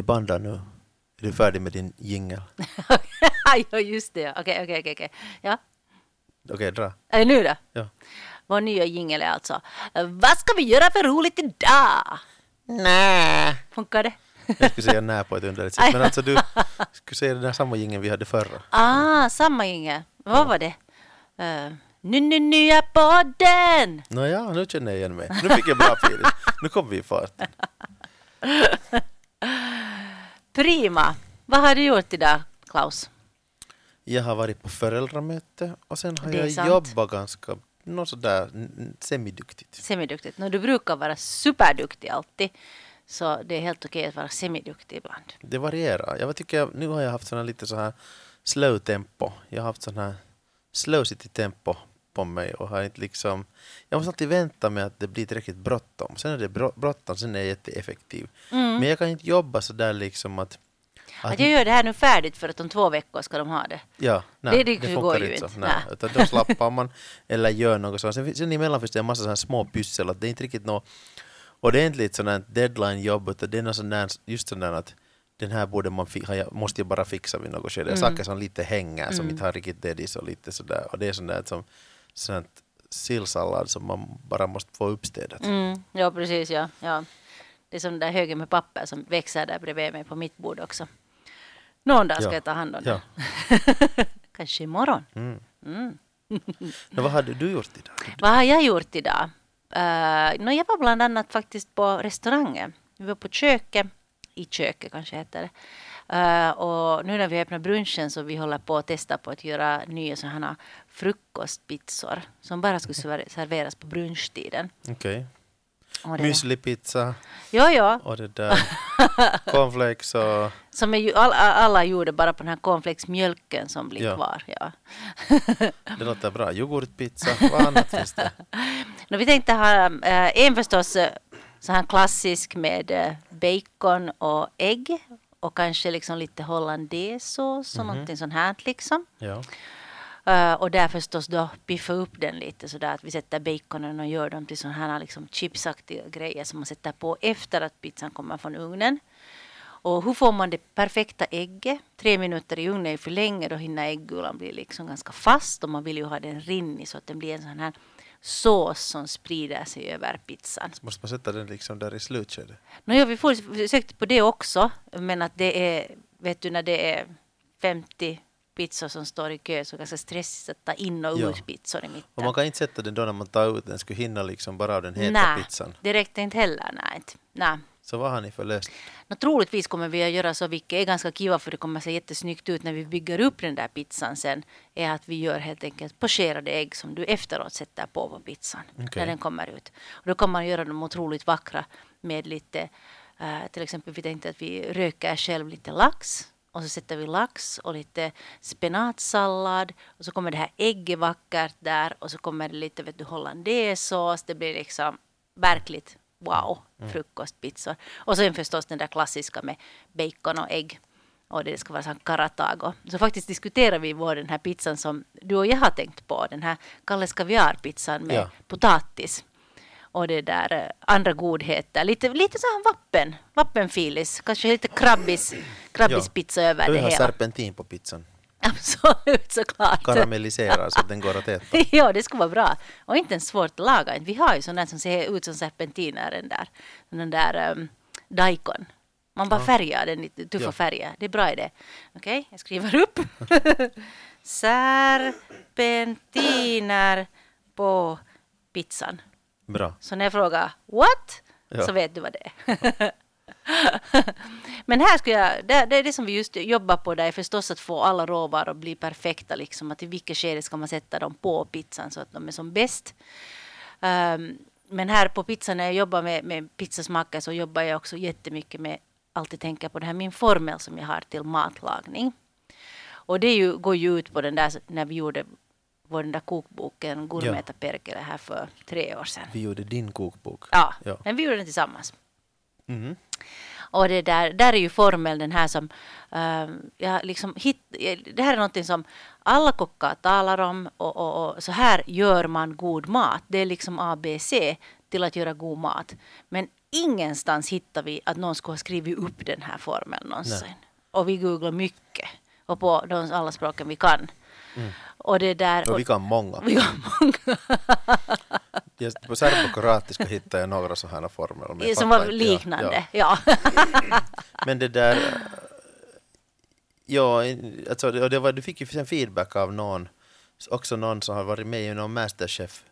Det bandar nu. Är du färdig med din jingel? ja, just det. Okej, okej, okej, okej. Ja. Okej, dra. Är nu då? Ja. Vår nya jingel är alltså Vad ska vi göra för roligt idag? Nä. Funkar det? Jag skulle säga nä på ett underligt sätt. Men alltså du skulle säga den där samma jingeln vi hade förra. Ah, samma jingel. Vad var det? Uh, nu, nu, nya podden! Nåja, nu känner jag igen mig. Nu fick jag bra feeling. Nu kom vi i farten. Prima. Vad har du gjort idag, Klaus? Jag har varit på föräldramöte och sen har jag sant. jobbat ganska något sådär semiduktigt. Semiduktigt. No, du brukar vara superduktig alltid. Så det är helt okej att vara semiduktig ibland. Det varierar. Jag tycker jag, nu har jag haft sån här lite så här slow tempo. Jag har haft sån här slow city tempo på mig och har inte liksom... Jag måste alltid vänta med att det blir tillräckligt bråttom. Sen är det bråttom, sen är jag jätteeffektiv. Men jag kan inte jobba så där liksom att... Att jag gör det här nu färdigt för att om två veckor ska de ha det. Ja, nej, Det- det, det funkar går ju inte så. Nej. Nej. Utan då slappar man eller gör något sånt. Sen, sen emellan finns det en massa sådana små pyssel. Att det är inte riktigt något ordentligt sådant deadline-jobb utan det är något där, just där att den här borde man måste jag bara fixa vid något skede. Mm. Saker som lite hänger, som inte har riktigt dedis och lite sådär. Och det är där som sånt sillsallad som man bara måste få uppstädat. Mm, ja, precis. Ja, ja. Det är som den där högen med papper som växer där bredvid mig på mitt bord också. Någon dag ska Ja. jag ta hand om Ja. det. Kanske imorgon. Mm. Mm. Men vad hade du gjort idag? Vad har jag gjort idag? Uh, no, jag var bland annat faktiskt på restaurangen. Vi var på köket, i köket kanske heter det. Eh, och nu när vi öppnar brunchen så vi håller på att testa på att göra nya sådana frukostpizzor som bara skulle server- serveras på brunschtiden. Okej. Det- Müslipizza Jo, jo. och det där cornflakes och... Som är ju, all, alla gjorde bara på den här cornflakesmjölken som blir Ja. kvar. Ja. Det låter bra. Yoghurtpizza, vad annat finns det? No, vi tänkte ha äh, en förstås eh, så här klassisk med bacon och ägg och kanske liksom lite hollandaisesås och någonting sånt här liksom. Ja. Eh, och där förstås då piffa upp den lite så där att vi sätter baconen och gör dem till sådana här liksom chipsaktiga grejer som man sätter på efter att pizzan kommer från ugnen. Och hur får man det perfekta ägget? Tre minuter i ugnen är för länge, då hinner äggulan bli liksom ganska fast och man vill ju ha den rinnig så att den blir en sån här sås som sprider sig över pizzan. Måste man sätta den liksom där i slutskedet? No, ja, vi får- försökte på det också, men att det är, vet du, när det är 50 pizzor som står i kö så är det ganska stressigt att ta in och Ja. ut pizzor i mitten. Och man kan inte sätta den då när man tar ut den, skulle hinna liksom bara av den heta Nej, pizzan. det räckte inte heller. Nej, nej. Så vad har ni för lösning? No, troligtvis kommer vi att göra så, vilket är ganska kiva för det kommer se jättesnyggt ut när vi bygger upp den där pizzan sen, är att vi gör helt enkelt pocherade ägg som du efteråt sätter på på pizzan Okej. när den kommer ut. Och då kan man göra dem otroligt vackra med lite, eh, till exempel vi tänkte att vi röker själv lite lax och så sätter vi lax och lite spenatsallad och så kommer det här ägget vackert där och så kommer det lite vet du, hollandaisesås. Det blir liksom verkligt wow, frukostpizzor. Och sen förstås den där klassiska med bacon och ägg. Och det ska vara sån karatago. Så faktiskt diskuterar vi vår den här pizzan som du och jag har tänkt på. Den här Kalles kaviarpizzan med Ja. potatis. Och det där eh, andra godheter. Lite, lite så här vappen. Vappenfilis. Kanske lite krabbis, krabbispizza över Du det har hela. serpentin på pizzan. Absolut såklart. Karamelliserar så att den går att äta. ja, det skulle vara bra. Och inte ens svårt att laga. Vi har ju sådana som ser ut som serpentiner, den där, den där um, daikon. Man bara färgar den lite, tuffa Ja. färger. Det är bra idé. Okej, jag skriver upp. Serpentiner på pizzan. Bra. Så när jag frågar what? Ja. Så vet du vad det är. Men här skulle jag, det, det är det som vi just jobbar på, det är förstås att få alla råvaror att bli perfekta, liksom att i vilket skede ska man sätta dem på pizzan så att de är som bäst. Ehm, men här på pizzan när jag jobbar med, med pizzasmaker så jobbar jag också jättemycket med, alltid tänka på det här min formel som jag har till matlagning. Och det ju, går ju ut på den där, när vi gjorde vår den där kokboken Gourmeta Perkele här för tre år sedan. Vi gjorde din kokbok. Ja, Ja. men vi gjorde den tillsammans. Mhm. Och det där, där är ju formeln den här som, ehm, jag liksom hit, det här är någonting som alla kockar talar om och, och, och så här gör man god mat. Det är liksom ABC till att göra god mat. Men ingenstans hittar vi att någon skulle ha skrivit upp den här formeln någonsin. Och vi googlar mycket. Och på de alla språken vi kan. Och det där... Mm. Och vi kan många. vi kan många. På serbokroatiska hittade jag några sådana jag som var liknande. Ja. Ja. Men det där... Ja, alltså, det var, du fick ju sen feedback av någon, också någon som har varit med i någon Masterchef.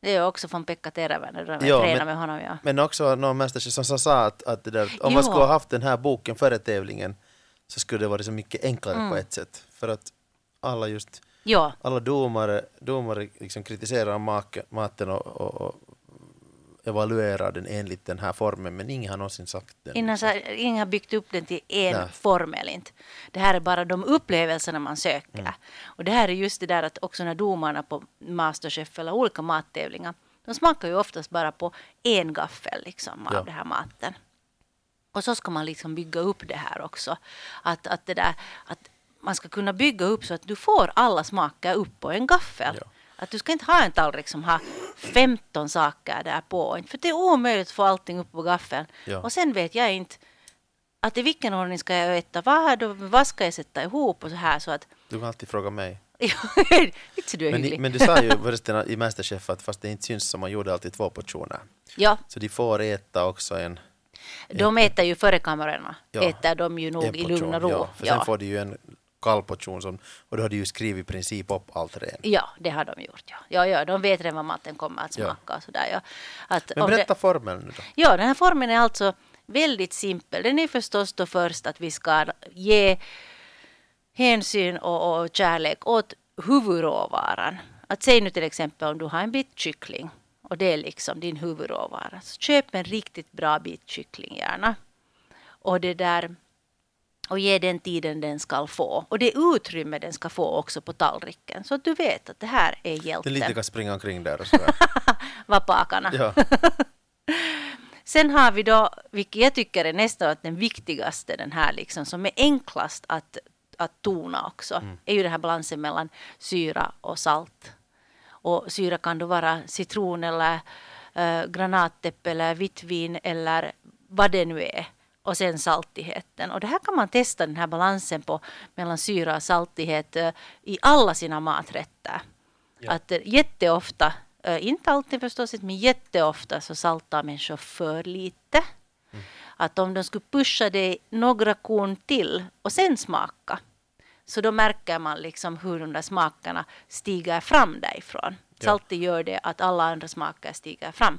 Det är också från Pekka Teräväinen, då jag Ja, tränar men- med honom. Ja. Men också någon Masterchef som sa att, att där, om man Ja. skulle ha haft den här boken före tävlingen så skulle det varit så mycket enklare Mm. på ett sätt. För att alla just ja, alla domare, domare liksom kritiserar maken, maten och, och, och evaluerar den enligt den här formen, men ingen har någonsin sagt den. innan så här, ingen har byggt upp den till en Nej. formel. Inte. Det här är bara de upplevelserna man söker. Mm. Och det här är just det där att också när domarna på Masterchef eller olika mattävlingar, de smakar ju oftast bara på en gaffel liksom, av Ja. den här maten. Och så ska man liksom bygga upp det här också. Att, att, det där, att man ska kunna bygga upp så att du får alla smaker upp på en gaffel. Ja. Att du ska inte ha en tallrik som har 15 saker där på. För det är omöjligt att få allting upp på gaffeln. Ja. Och sen vet jag inte att i vilken ordning ska jag äta vad, då, vad ska jag sätta ihop och så här så att Du kan alltid fråga mig. Du Men, men du sa ju förresten i Masterchef att fast det inte syns så man gjorde alltid två portioner. ja, Så de får äta också en, de äter ju före kamerorna. Ja. Äter de ju nog i lugn och ro. Ja, för sen får de ju en kall portion som, och då har de ju skrivit i princip upp allt redan. Ja, det har de gjort. Ja, ja, ja de vet redan vad maten kommer att Ja. smaka. Och sådär, ja. att Men om det- berätta formeln nu då. Ja, den här formen är alltså väldigt simpel. Den är förstås då först att vi ska ge hänsyn och, och kärlek åt huvudråvaran. Att säg nu till exempel om du har en bit kyckling och det är liksom din huvudråvara. Så köp en riktigt bra bit kyckling gärna. Och det där och ge den tiden den ska få. Och det utrymme den ska få också på tallriken. Så att du vet att det här är hjälten. lite kan springa omkring där och sådär. Vapakarna. ja. Sen har vi då, vilket jag tycker är nästan att den viktigaste, den här liksom, som är enklast att, att tona också, är ju den här balansen mellan syra och salt. Och syra kan då vara citron eller eh, granatäpple eller vitt vin eller vad det nu är. Och sen saltigheten. Och det här kan man testa den här balansen på mellan syra och saltighet eh, i alla sina maträtter. Ja. Att eh, jätteofta, eh, inte alltid förstås, men jätteofta så saltar människor för lite. Att om de skulle pusha det några korn till och sen smaka, så då märker man liksom hur de där smakerna stiger fram därifrån. Ja. Saltet gör det att alla andra smaker stiger fram.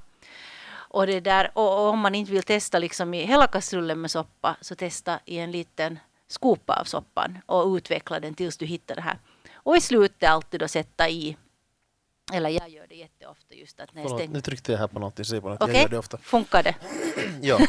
Och, det där, och, om man inte vill testa liksom i hela kastrullen med soppa, så testa i en liten skopa av soppan och utveckla den tills du hittar det här. Och i slutet alltid då sätta i, eller jag gör det jätteofta just att när jag stänger. nu tryckte jag här på något. Okej, Jag gör det ofta. funkar det? Ja,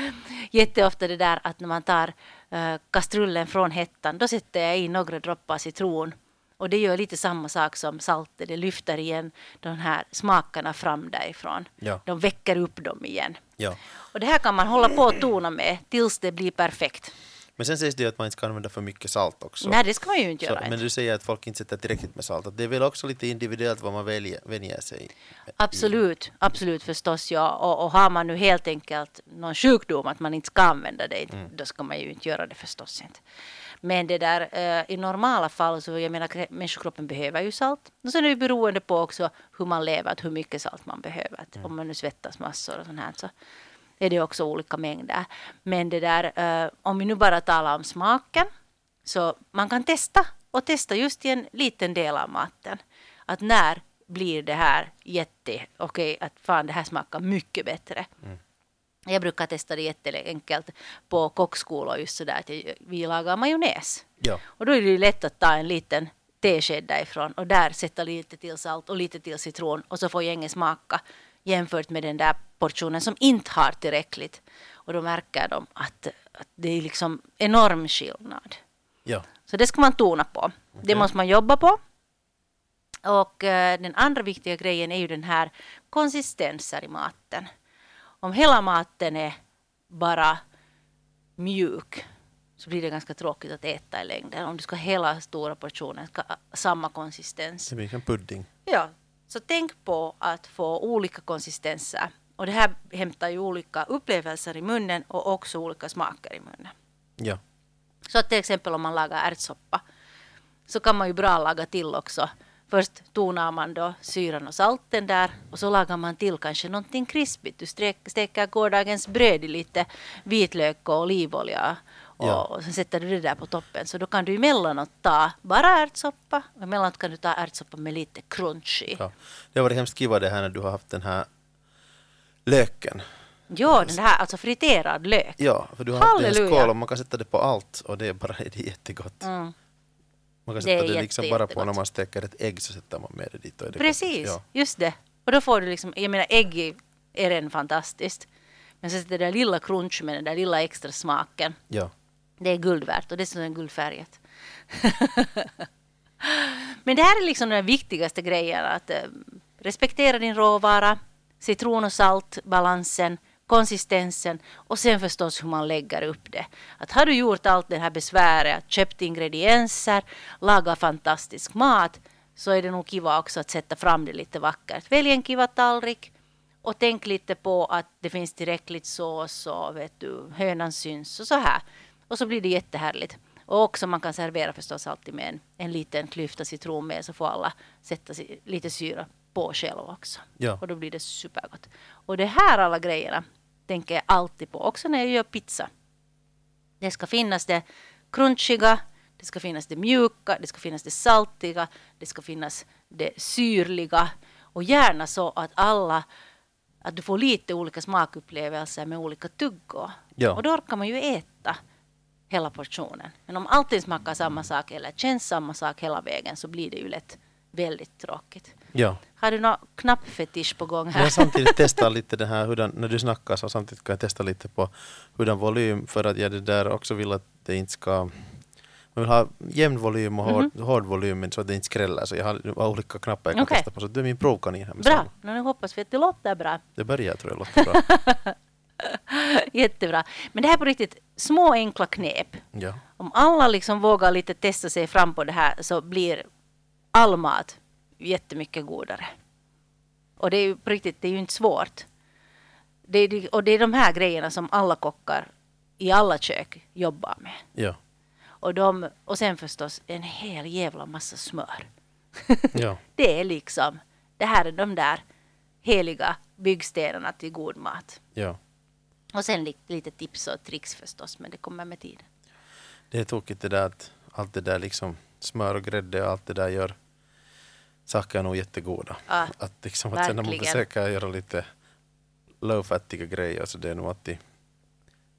Jätteofta det där att när man tar eh, kastrullen från hettan, då sätter jag i några droppar citron. Och det gör lite samma sak som saltet, det lyfter igen de här smakerna fram därifrån. ja, De väcker upp dem igen. ja. Och det här kan man hålla på och tona med tills det blir perfekt. Men sen sägs det ju att man inte ska använda för mycket salt också. Nej, det ska man ju inte Så, göra. men inte. du säger att folk inte sätter tillräckligt med salt. Det är väl också lite individuellt vad man väljer, vänjer sig i. Absolut, absolut förstås ja. Och, och har man nu helt enkelt någon sjukdom att man inte ska använda det, Mm. då ska man ju inte göra det förstås inte. Men det där eh, i normala fall så jag menar människokroppen behöver ju salt. Och sen är det beroende på också hur man lever, hur mycket salt man behöver. Mm. Om man nu svettas massor och sånt här så är det också olika mängder. Men det där, eh, om vi nu bara talar om smaken, så man kan testa och testa just i en liten del av maten. Att när blir det här jätte, okej, att fan det här smakar mycket bättre. Jag brukar testa det jätteenkelt på kockskolor just sådär att jag- vi lagar majonnäs. Ja, Och då är det ju lätt att ta en liten tesked därifrån och där sätta lite till salt och lite till citron och så får gänget smaka jämfört med den där portionen som inte har tillräckligt. Och då märker de att, att det är liksom enorm skillnad. ja, Så det ska man tona på. Det Okej. måste man jobba på. Och eh, den andra viktiga grejen är ju den här konsistenser i maten. Om hela maten är bara mjuk så blir det ganska tråkigt att äta i längden. Om du ska hela stora portioner, ska samma konsistens. det blir som pudding. Ja, så tänk på att få olika konsistenser. Och det här hämtar ju olika upplevelser i munnen och också olika smaker i munnen. Ja. Så att till exempel om man lagar ärtsoppa så kan man ju bra laga till också. Först tonar man då syran och salten där och så lagar man till kanske någonting krispigt. Du stek, steker gårdagens bröd i lite vitlök och olivolja och, Ja. sen sätter du det där på toppen. Så då kan du emellanåt ta bara ärtsoppa och emellanåt kan du ta ärtsoppa med lite crunch i. ja. Det har varit hemskt kiva det här när du har haft den här löken. Ja, den här alltså friterad lök. Ja, för du har haft det i en Halleluja. skål och man kan sätta det på allt och det är bara det är jättegott. Mm. Man kan Det sätta det, jätte, liksom bara på när man steker ett ägg så sätter man med det dit. Och det Precis, Gott. just det. Och då får du liksom, jag menar ägg är- redan fantastiskt. Men så det där lilla crunch med den där lilla extra smaken. Ja. ja. Det är guld värt och dessutom är guldfärgat. Men det här är liksom den viktigaste grejen. Att eh, respektera din råvara, citron och saltbalansen, konsistensen och sen förstås hur man lägger upp det. Att har du gjort allt det här besväret, köpt ingredienser, lagat fantastisk mat, så är det nog kiva också att sätta fram det lite vackert. Välj en kiva tallrik och tänk lite på att det finns tillräckligt sås och vet du, hönan syns och så här. Och så blir det jättehärligt. Och också man kan servera förstås alltid med en, en liten klyfta citron med så får alla sätta lite syra på själv också. Ja. Och då blir det supergott. Och det här alla grejerna tänker jag alltid på, också när jag gör pizza. Det ska finnas det crunchiga, det ska finnas det mjuka, det ska finnas det saltiga, det ska finnas det syrliga och gärna så att alla att du får lite olika smakupplevelser med olika tuggor. Ja. Och då orkar man ju äta hela portionen. Men om alltid smakar samma sak eller känns samma sak hela vägen så blir det ju lätt väldigt tråkigt. Ja. Har du någon knappfetisch på gång Jag här? samtidigt testar lite det här, hurdan, när du snackar så samtidigt kan jag testa lite på hurdan volym för att jag det där också vill att det inte ska man vill ha jämn volym och hård, hård volym men så att det inte skräller. Så jag har, har olika knappar jag kan Okej. testa på. Så du är min provkanin här med Bra, samma. nu hoppas vi att det låter bra. Det börjar tror jag låter bra. Jättebra. Men det här är på riktigt små enkla knep. ja. Om alla liksom vågar lite testa sig fram på det här så blir all mat jättemycket godare. Och det är ju på riktigt, det är ju inte svårt. Det är, och det är de här grejerna som alla kockar i alla kök jobbar med. Ja. Och, de, och sen förstås en hel jävla massa smör. Ja. Det är liksom, det här är de där heliga byggstenarna till god mat. ja. Och sen li- lite tips och tricks förstås, men det kommer med tiden. Det är tokigt det där att allt det där liksom smör och grädde och allt det där gör saker nog jättegoda. Ja, att liksom att sen när man verkligen. försöker göra lite low-fattiga grejer så det är nog alltid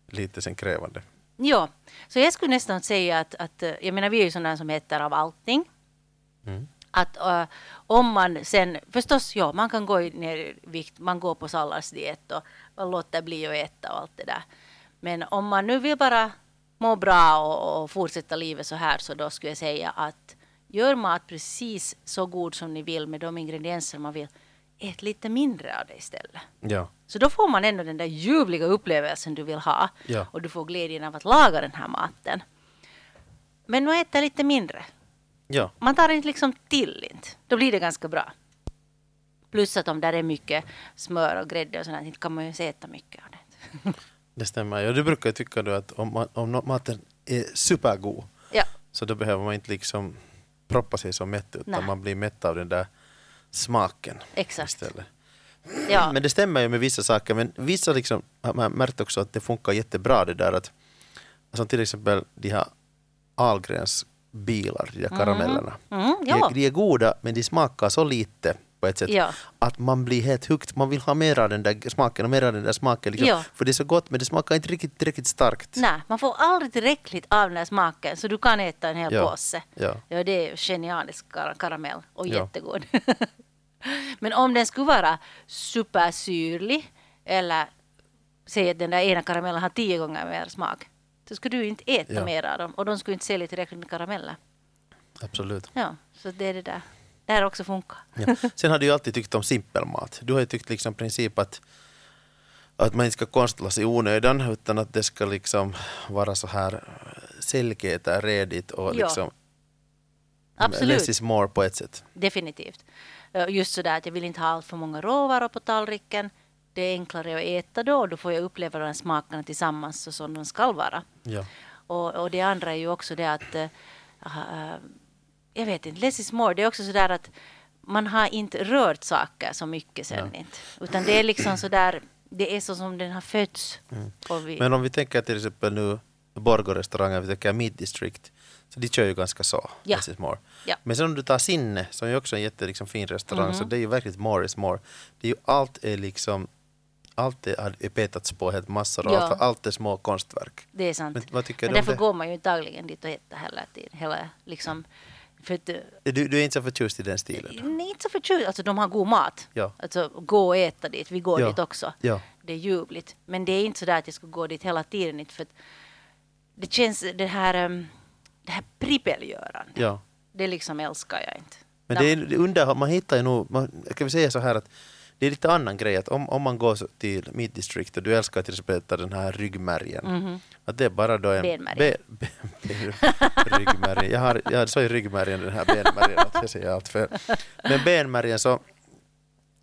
lite sen krävande. Ja, så jag skulle nästan säga att, att eh, jag menar vi är ju sådana som äter av allting. Mm. Att eh, om man sen, förstås ja, man kan gå ner i vikt, man går på salladsdiet och man låter bli att äta och allt det där. Men om man nu vill bara må bra och, och fortsätta livet så här så då skulle jag säga att gör mat precis så god som ni vill med de ingredienser man vill. Ät lite mindre av det istället. Ja, Så då får man ändå den där ljuvliga upplevelsen du vill ha. Ja. Och du får glädjen av att laga den här maten. Men nu äta lite mindre. ja, Man tar inte liksom till inte. Då blir det ganska bra. Plus att om där är mycket smör och grädde och sånt, inte kan man ju äta mycket av det. det stämmer. Ja, du brukar tycka du att om, om maten är supergod Ja, så då behöver man inte liksom proppa sig så mätt utan Nej. man blir mätt av den där smaken exakt. istället. Ja, Men det stämmer ju med vissa saker, men vissa liksom, har man märkt också att det funkar jättebra det där att som till exempel de här Ahlgrens bilar, de där karamellerna. mm, De, ja. är, de är goda men de smakar så lite på ett sätt Ja. att man blir helt hooked. Man vill ha mer av den där smaken och mer av den där smaken. Liksom. Ja. För det är så gott men det smakar inte riktigt, riktigt starkt. Nej, man får aldrig tillräckligt av den här smaken så du kan äta en hel Ja. påse. Ja. Ja, det är genialisk kar- karamell och Ja. jättegod. Men om den skulle vara supersyrlig eller säg att den där ena karamellen har tio gånger mer smak så skulle du inte äta Ja. mer av dem och de skulle inte sälja tillräckligt med karameller. Absolut. Ja, så det är det där. Det här också funkar. Ja. Sen har du ju alltid tyckt om simpelmat. Du har ju tyckt liksom princip att, att man inte ska konstla sig i onödan utan att det ska liksom vara så här är redigt och Ja. liksom Absolut. less is more på ett sätt. Definitivt. Just sådär att jag vill inte ha allt för många råvaror på tallriken. det är enklare att äta då och då får jag uppleva de smakerna tillsammans så som de ska vara. Ja. Och, och det andra är ju också det att, äh, jag vet inte, less is more. Det är också så där att man har inte rört saker så mycket sen Ja. inte. Utan det är liksom så där, det är så som den har fötts. Och vi, Mm. Men om vi tänker till exempel nu Borgå-restaurangen, vi tänker Meat District, så de kör ju ganska så. Ja. Less is more. Ja. Men sen om du tar Sinne, som ju också är en jätte, liksom, fin restaurang, Mhm. så det är ju verkligen more is more. Det är ju allt är liksom, allt är, är petats på helt massor och Ja. allt, är små konstverk. det är sant. Men vad tycker Men därför det? går man ju dagligen dit och äter hela tiden. Hela, liksom, för att, eh, Du, du är inte så förtjust i den stilen? Nej, inte så förtjust. Alltså de har god mat. Ja. Alltså gå och äta dit. Vi går Ja. dit också. Ja. Det är ljuvligt. Men det är inte så där att jag skulle gå dit hela tiden. Inte för det känns det här, um, det här prippelgörandet. Ja. Det liksom älskar jag inte. Men det är under, man hittar ju nog, man, kan vi säga så här att det är lite annan grej att om, om man går till Meat District och du älskar till exempel den här ryggmärgen, Mhm. att det är bara då en... Benmärgen. Be, be, be, ryggmärgen. Jag, har, jag sa ju ryggmärgen, den här benmärgen, att jag säger allt fel. Men benmärgen så,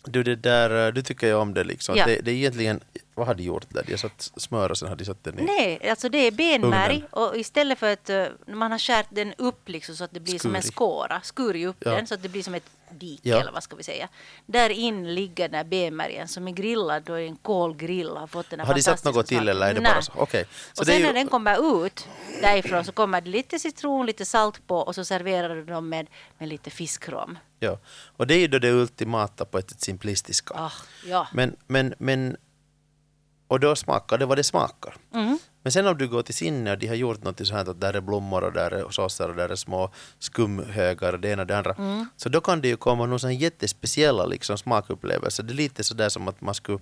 du, det där, du tycker ju om det liksom. Ja. Det, det är egentligen, vad har de gjort där? De har satt smör och sen har de satt den i... Nej, alltså det är benmärg Ugnen. och istället för att uh, man har skärt den upp liksom så att det blir som en skåra, skurit upp Ja. den så att det blir som ett dike Ja. eller vad ska vi säga. Där in ligger den här benmärgen som är grillad då en kolgrill har fått den här Har de satt något till eller är det Nej. bara så? Okej. Så och sen ju- när den kommer ut därifrån så kommer det lite citron, lite salt på och så serverar du dem med, med lite fiskrom. Ja. Och det är ju då det ultimata på ett simplistiska. Ah, ja. Men, men, men, och då smakar det vad det smakar. Mm. Men sen om du går till sinne och de har gjort något så här att där är blommor och där är såser och där är små skumhögar och det ena och det andra. Mm. Så då kan det ju komma någon sån jättespeciella liksom, smakupplevelser. Det är lite sådär som att man skulle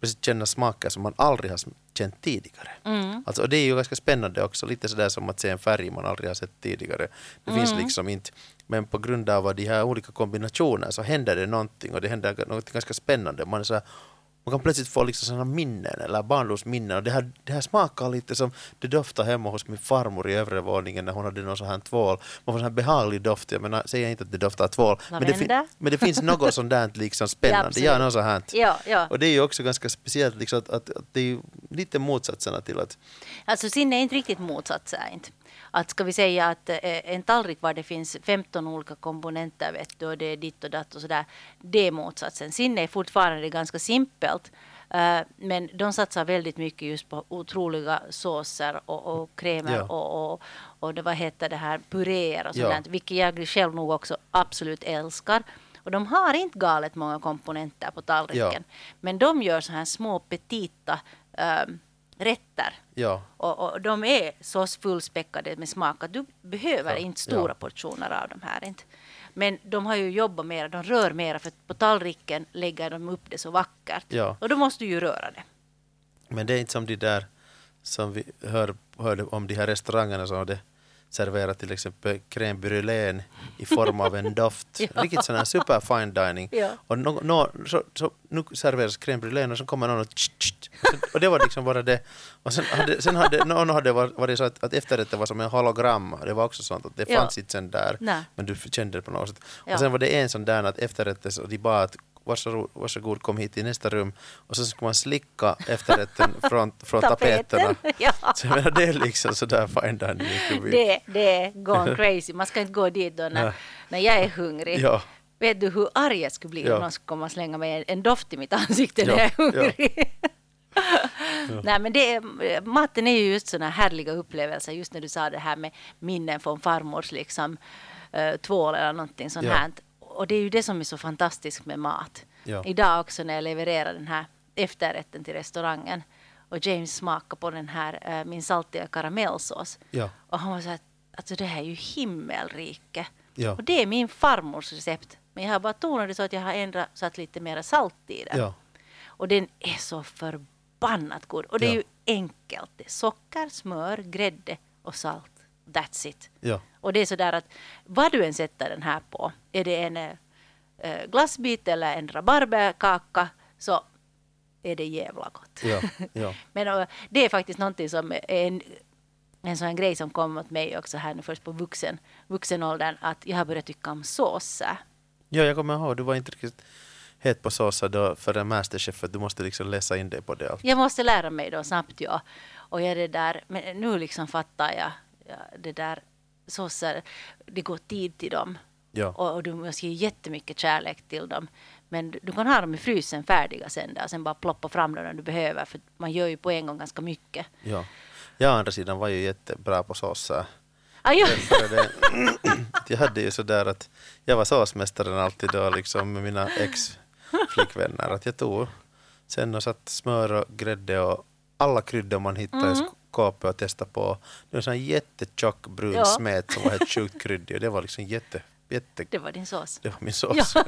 precis känna smaker som man aldrig har känt tidigare. Mm. Alltså, och det är ju ganska spännande också, lite sådär som att se en färg man aldrig har sett tidigare. Det Mm. finns liksom inte, men på grund av de här olika kombinationerna så händer det någonting och det händer något ganska spännande. Man, är så här, man kan plötsligt få liksom sådana minnen eller barndomsminnen och det här, det här smakar lite som det doftar hemma hos min farmor i övre våningen när hon hade någon sån här tvål. Man får sån här behaglig doft, jag menar, säger inte att det doftar tvål, men det, men det finns något sånt där liksom spännande. absolut. Ja, något sånt här. Ja, ja. Och det är ju också ganska speciellt liksom att, att, att det är lite motsatserna till att Alltså sinne är inte riktigt motsatsen. Inte. Att ska vi säga att eh, en tallrik var det finns 15 olika komponenter vet du, och det är ditt och datt och sådär. Det är motsatsen. Sinne är fortfarande ganska simpelt. eh, men de satsar väldigt mycket just på otroliga såser och, och kremer Ja. och, och, och det, vad heter det här, puréer och Ja. sådant. Vilket jag själv nog också absolut älskar. Och de har inte galet många komponenter på tallriken. Men de gör så här små petita eh, rätter. Ja, Och, och de är så fullspäckade med smak att du behöver Ja, inte stora ja. portioner av de här. Inte. Men de har ju jobbat mer, de rör mer för på tallriken lägger de upp det så vackert. Ja. Och då måste du ju röra det. men det är inte som de där som vi hör, hörde om de här restaurangerna som hade serverat till exempel crème brûlée i form av en doft. Ja. Riktigt sån här super fine dining. Ja. Och no, no, så, så, nu serveras crème brûlée och så kommer någon och, tsch, tsch, och, det var liksom bara det. Och sen hade, sen hade någon hade var, var det så att, att efterrätten var som en hologram. Det var också sånt att det Ja. fanns inte sen där. Nej. Men du kände det på något sätt. Ja. Och sen var det en sån där att efterrätten de bad att varsågod, varsågod kom hit till nästa rum och så ska man slicka efterrätten från, från tapeterna. ja. Så jag menar det är liksom sådär fine dining. i. Det, det är gone crazy. Man ska inte gå dit då när, när jag är hungrig. Ja. Vet du hur arg jag skulle bli Ja. om någon skulle komma och slänga mig en, en doft i mitt ansikte när Ja, jag är hungrig? Nej men det är, maten är ju just sådana härliga upplevelser. Just när du sa det här med minnen från farmors liksom, eh, tvål eller någonting sånt Ja. här. Och det är ju det som är så fantastiskt med mat. Ja. Idag också när jag levererar den här efterrätten till restaurangen och James smakade på den här eh, min saltiga karamellsås. Ja. Och han var så här, alltså det här är ju himmelrike. Ja. Och det är min farmors recept. Men jag har bara tonat det så att jag har ändrat, satt lite mer salt i det. Ja. Och den är så förbannat god. Och det är ju enkelt. Det är socker, smör, grädde och salt. That's it. Ja. Och det är så där att vad du än sätter den här på, är det en eh, glassbit eller en rabarberkaka så är det jävla gott. Ja, ja. Men eh, det är faktiskt någonting som är en, en sån grej som kom åt mig också här nu först på vuxen, vuxenåldern att jag har börjat tycka om såser. Ja, jag kommer ihåg, du var inte riktigt het på såser då för en masterchef för du måste liksom läsa in dig på det allt. Jag måste lära mig då snabbt, ja. Och jag det där, men nu liksom fattar jag, ja, det där såser, det går tid till dem. Ja. Och, och du måste ge jättemycket kärlek till dem. Men du, du kan ha dem i frysen färdiga sen där, sen bara ploppa fram dem när du behöver, för man gör ju på en gång ganska mycket. Ja. Jag å andra sidan var ju jättebra på såser. Ah, ja. Jag hade ju sådär att jag var såsmästaren alltid då liksom med mina ex-flickvänner. Att jag tog sen och satt smör och grädde och alla kryddor man hittade i skåpet och testade på. Det var en sån jättetjock brun Ja. smet som var helt sjukt kryddig och det var liksom jätte, jätte Det var din sås. det var min sås.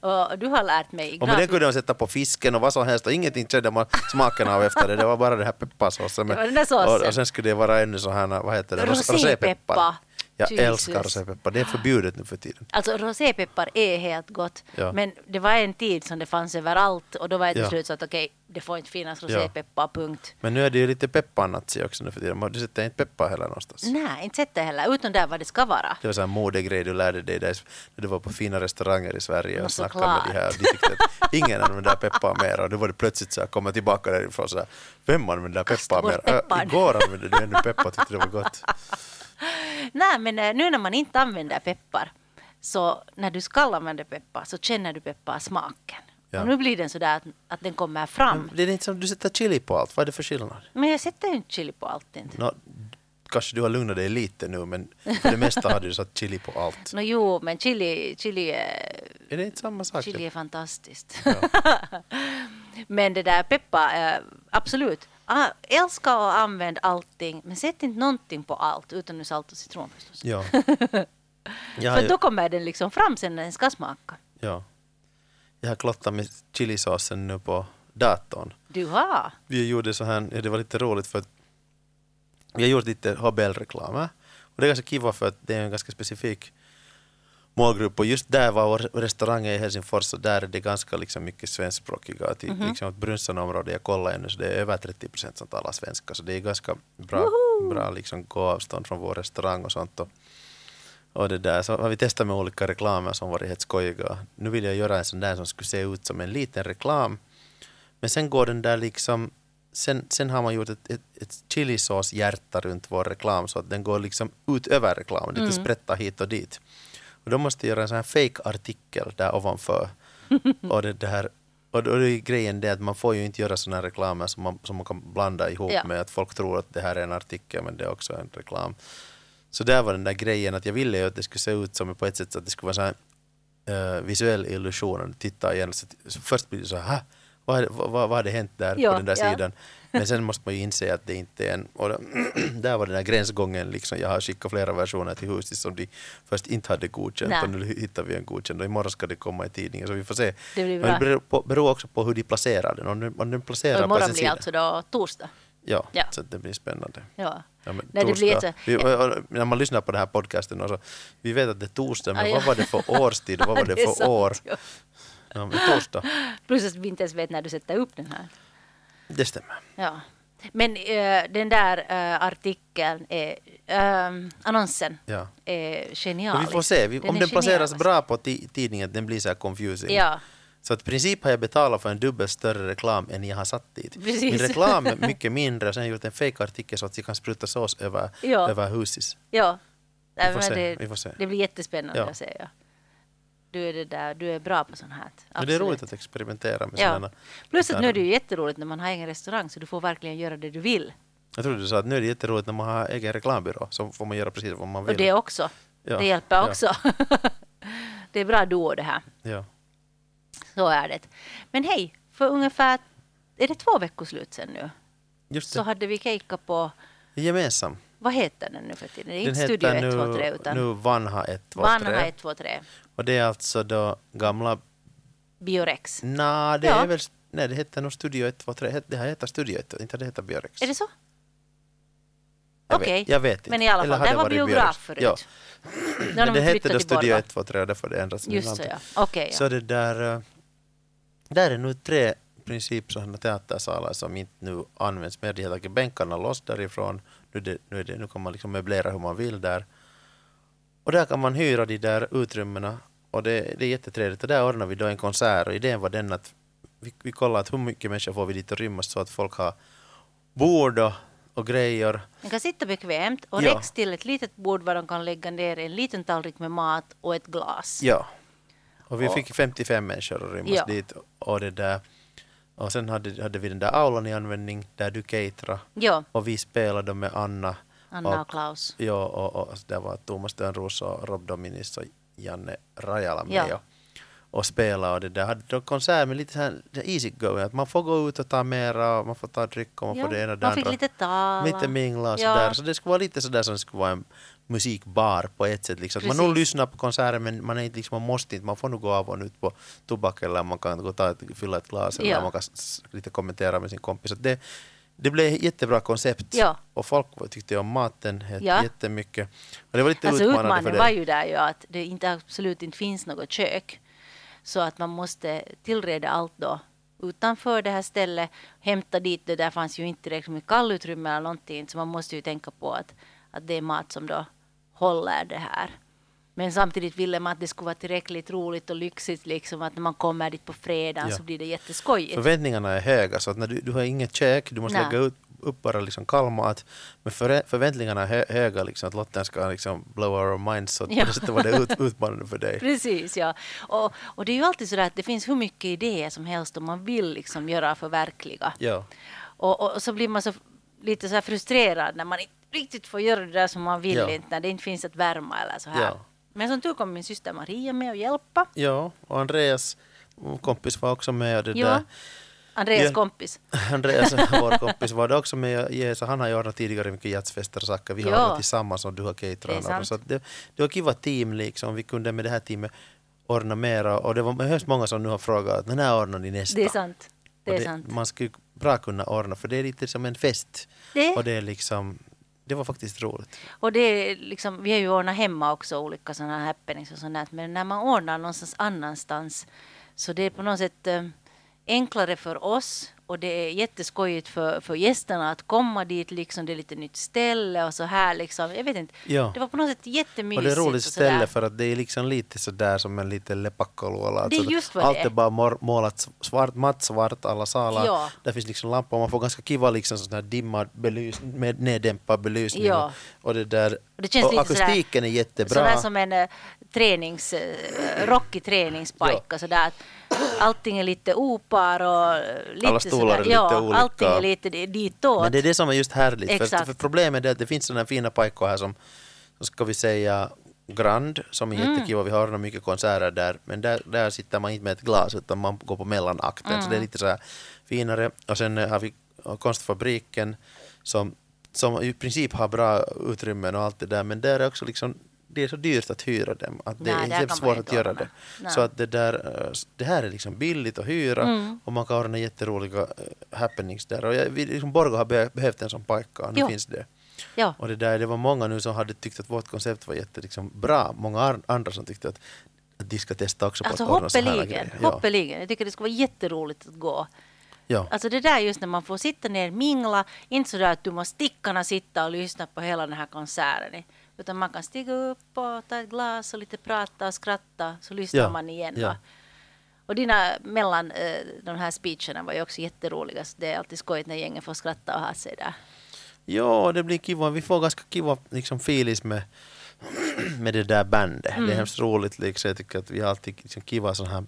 Och du har lärt mig Och det kunde man sätta på fisken och vad som helst och ingenting kände man smaken av efter det. Det var bara det här pepparsåsen. Det var den där såsen. Och, och sen skulle det vara ännu så här, vad heter det? Ros- Rosépeppar. Jag Jesus. älskar rosépeppar. Det är förbjudet nu för tiden. Alltså rosépeppar är helt gott. Ja. Men det var en tid som det fanns överallt och då var jag till Ja. slut så att okej, det får inte finnas rosépeppar, punkt. Men nu är det ju lite pepparnazi också nu för tiden. Du sätter inte peppar heller någonstans. Nej, inte sett det heller, utom där vad det ska vara. Det var så här modegrej du lärde dig där, när du var på fina restauranger i Sverige och snackade med de här. De tyckte att ingen använder peppar mer och då var det plötsligt så här, komma tillbaka därifrån så här, vem använder peppar mer? Äh, igår använde du ännu peppar tyckte det var gott. Nej, men eh, nu när man inte använder peppar, så när du ska använda peppar så känner du pepparsmaken. Ja. Och nu blir den sådär att, att den kommer fram. Men det är inte som du sätter chili på allt. Vad är det för skillnad? Men jag sätter ju inte chili på allt inte. Nå, kanske du har lugnat dig lite nu men för det mesta har du satt chili på allt. Nå jo, men chili, chili, är, Är det inte samma sak? chili är fantastiskt. Ja. Men det där peppar, eh, absolut. Älska och använd allting, men sätt inte någonting på allt, utan nu salt och citron förstås. Ja. För ju, då kommer den liksom fram sen när den ska smaka. ja. jag har klottat med chilisåsen nu på datorn. Du har. Vi gjorde så här, ja, det var lite roligt för att vi har gjort lite HBL-reklam. Och det är ganska kiva för att det är en ganska specifik målgrupp och just där var vår restaurang i Helsingfors och där är det ganska liksom mycket svenskspråkiga. Till, liksom, Brunnsson område, jag kollade ännu så det är över 30 procent som talar svenska så det är ganska bra, bra liksom, gåavstånd från vår restaurang och sånt. Och, och det där, så har vi testat med olika reklamer som varit helt skojiga. Nu vill jag göra en sån där som skulle se ut som en liten reklam men sen går den där liksom Sen, sen har man gjort ett, ett, ett chilisås-hjärta runt vår reklam så att den går liksom ut över reklamen, lite sprätta hit och dit. Och då måste göra en sån här fake-artikel där ovanför. och det där och då är grejen det att man får ju inte göra här reklamer som man, som man kan blanda ihop Ja. med att folk tror att det här är en artikel men det är också en reklam. Så där var den där grejen att jag ville ju att det skulle se ut som på ett sätt så att det skulle vara så här eh, visuell illusion. Titta igen, så, så först blir det så här, "Hä? Vad, vad, vad, hade hänt där Ja, på den där ja. sidan? Men sen måste man ju inse att det inte är en... Och där var den där gränsgången, liksom, jag har skickat flera versioner till huset som de först inte hade godkänt Nej. och nu hittar vi en godkänd och imorgon ska det komma i tidningen så vi får se. Det blir Men bra. det beror, på, också på hur de placerar den. Om den, om Och placerar på imorgon sin blir sida. alltså då torsdag. Ja, Ja. så det blir spännande. Ja. Ja, men Nej, det blir så- vi, och, och, när man lyssnar på den här podcasten, och så, vi vet att det är torsdag, men Ah, ja. vad var det för årstid och vad var det Det för sant, år? ja. Ja, men torsdag, Plus att vi inte ens vet när du sätter upp den här. det stämmer. Ja. Men eh, den där eh, artikeln, är, ehm, annonsen, Ja. är Och genialisk. vi får se, vi, Den om den placeras bra på ti- tidningen, den blir så här confusing. Ja, Så att i princip har jag betalat för en dubbel större reklam än jag har satt dit. Precis. Min reklam är mycket mindre och sen har jag gjort en fake-artikel så att jag kan spruta sås över, Ja. över huset. ja. Nej, får se, det, vi får se. det blir jättespännande Ja. att se. Ja. Du, är det där, du är bra på sånt här. Men det är absolut. roligt att experimentera med Ja. sådana. Plus att nu är det ju jätteroligt när man har egen restaurang så du får verkligen göra det du vill. Jag trodde du sa att nu är det jätteroligt när man har egen reklambyrå så får man göra precis vad man vill. Och det också. Ja, Det hjälper ja. också. det är bra duo det här. Ja. Så är det. Men hej, för ungefär, är det två veckoslut sedan nu? Just Så det, hade vi kejkat på, gemensam. Vad heter den nu för tiden? Det är Den inte Studio heter 123 nu, utan nu Vanha 123. Vanha 123, Och det är alltså då gamla... Biorex. Nej, det Ja. är väl... Nej, det heter nog Studio 123. Det här heter Studio 1, inte det heter Biorex. Är det så? Okej. vet, jag vet inte. Men i alla fall, det var biograf förut. Ja, men de det hette då Studio Borgå. 123 och därför det ändras Just så ja. Så ja. det där... eh, Där är nu tre princip sådana teatersalar som inte nu används mer. De har tagit bänkarna loss därifrån. Nu, det, nu, det, nu kan man liksom möblera hur man vill där. Och där kan man hyra de där utrymmena och det, det är jättetrevligt. Och där ordnar vi då en konsert och idén var den att vi, vi kollar att hur mycket människor får vi dit att rymmas så att folk har bord och, och grejer. Man kan sitta bekvämt och Ja. räcks till ett litet bord var de kan lägga ner en liten tallrik med mat och ett glas. Ja. Och vi Och- fick 55 människor att rymmas Ja. dit. Och, det där, och sen hade, hade vi den där aulan i användning där du catera Ja, och vi spelade med Anna. Anna och Klaus. Ja, och, och där var Thomas Törnros och Rob Dominis och Janne Rajala med Ja. och, och spela och det där. Hade de konsert med lite så här easy going, att man får gå ut och ta mera och man får ta dryck och man Ja, får det ena och det man fick andra. lite tala. Lite mingla och Ja. sådär. Så det skulle vara lite sådär som det skulle vara en musikbar på ett sätt. Liksom. Man nog lyssnar på konserten men man, är inte, liksom, man måste inte, man får nog gå av och ut på tobak eller man kan gå ta ett, fylla ett glas eller Ja. man kan lite kommentera med sin kompis. Det, det blev ett jättebra koncept Ja. och folk tyckte om maten Ja. jättemycket. Och det var lite Alltså utmanande för utmaningen det. var ju där ju att det inte, absolut inte finns något kök. Så att man måste tillreda allt då utanför det här stället. Hämta dit det, där fanns ju inte tillräckligt med kallutrymme eller någonting. Så man måste ju tänka på att, att det är mat som då håller det här. Men samtidigt ville man att det skulle vara tillräckligt roligt och lyxigt liksom att när man kommer dit på fredagen Ja. så blir det jätteskojigt. Förväntningarna är höga så att när du, du har inget kök, du måste Nej. lägga ut, upp bara liksom kallmat. Men för, förväntningarna är hö, höga, liksom, att Lotten ska liksom blow our minds. Så Ja. på det sättet var det ut, utmanande för dig. Precis, ja. Och, och det är ju alltid så att det finns hur mycket idéer som helst om man vill liksom göra förverkliga. Ja. Och, och, och så blir man så lite så frustrerad när man inte riktigt får göra det där som man vill, Ja. inte, när det inte finns att värma eller så här. Ja. Men som tur kom min syster Maria med och hjälpa. Ja, och Andreas kompis var också med och det Ja. där. Andreas Ja. kompis. Andreas, vår kompis, var det också med. Ja, så han har ju ordnat tidigare mycket jazzfester och saker. Vi har Ja. ordnat tillsammans och du har Det caterat. Så det, det var kiva team liksom. Vi kunde med det här teamet ordna mera och det var hemskt många som nu har frågat när när ordnar ni nästa? Det är sant. Det är sant. Man skulle bra kunna ordna för det är lite som en fest. Det. Och det är liksom, det var faktiskt roligt. Och det är liksom, vi har ju ordnat hemma också olika sådana happenings och sånt där. Men när man ordnar någonstans annanstans så det är på något sätt eh, enklare för oss och det är jätteskojigt för, för gästerna att komma dit liksom. Det är lite nytt ställe och så här liksom. Jag vet inte. Ja. Det var på något sätt Och jättemysigt. det är roligt sådär. ställe för att det är liksom lite sådär som en liten lepakkoluola. Det är Alltså, just vad Allt det är är. bara målat svart, mattsvart, alla salar. Ja. Där finns liksom lampor, man får ganska kiva liksom sån här dimmad belys med neddämpad belysning. Ja. Och, och det där, Och det känns och akustiken är jättebra. Sådär som en uh, tränings, uh, rockig träningspojke. Sådär att allting är lite opar och eh, lite Alla stolar sådär, är lite ja, olika. allting är lite di- ditåt. Men det är det som är just härligt. För, Exakt. för problemet är att det finns sådana fina pajkor här som, ska vi säga, Grand, som är Mm. jättekiva. Vi har ordnat mycket konserter där. Men där, där sitter man inte med ett glas utan man går på mellanakten. Så det Mm. är lite så här finare. Och sen eh, har vi Konstfabriken som, som i princip har bra utrymmen och allt det där. Men där är också liksom det är så dyrt att hyra dem att det Nej, är där man svårt att göra det. Nej. Så att det, där, eh, det här är liksom billigt att hyra Mm. och man kan ordna jätteroliga eh, happenings där. Och jag, vi, liksom Borgå har be, behövt en sån pajka och nu Jo. finns det. ja. Och det, där, det var många nu som hade tyckt att vårt koncept var jätte, liksom, bra. Många andra som tyckte att, att de ska testa också på Alltså att ordna så här hoppeligen, grejer. Ja. hoppeligen. Jag tycker det skulle vara jätteroligt att gå. Ja. Alltså det där just när man får sitta ner, mingla, inte sådär att du måste stickarna sitta och lyssna på hela den här konserten. Utan man kan stiga upp och ta ett glas och lite prata och skratta så lyssnar Ja, man igen. ja. Och dina mellan eh, de här speecherna var ju också jätteroliga. Så det är alltid skojigt när gängen får skratta och ha sig där. ja, det blir kiva. Vi får ganska kiva liksom, filis med, med det där bandet. Mm. Det är hemskt roligt. Liksom. Jag tycker att vi har alltid liksom, kiva sån här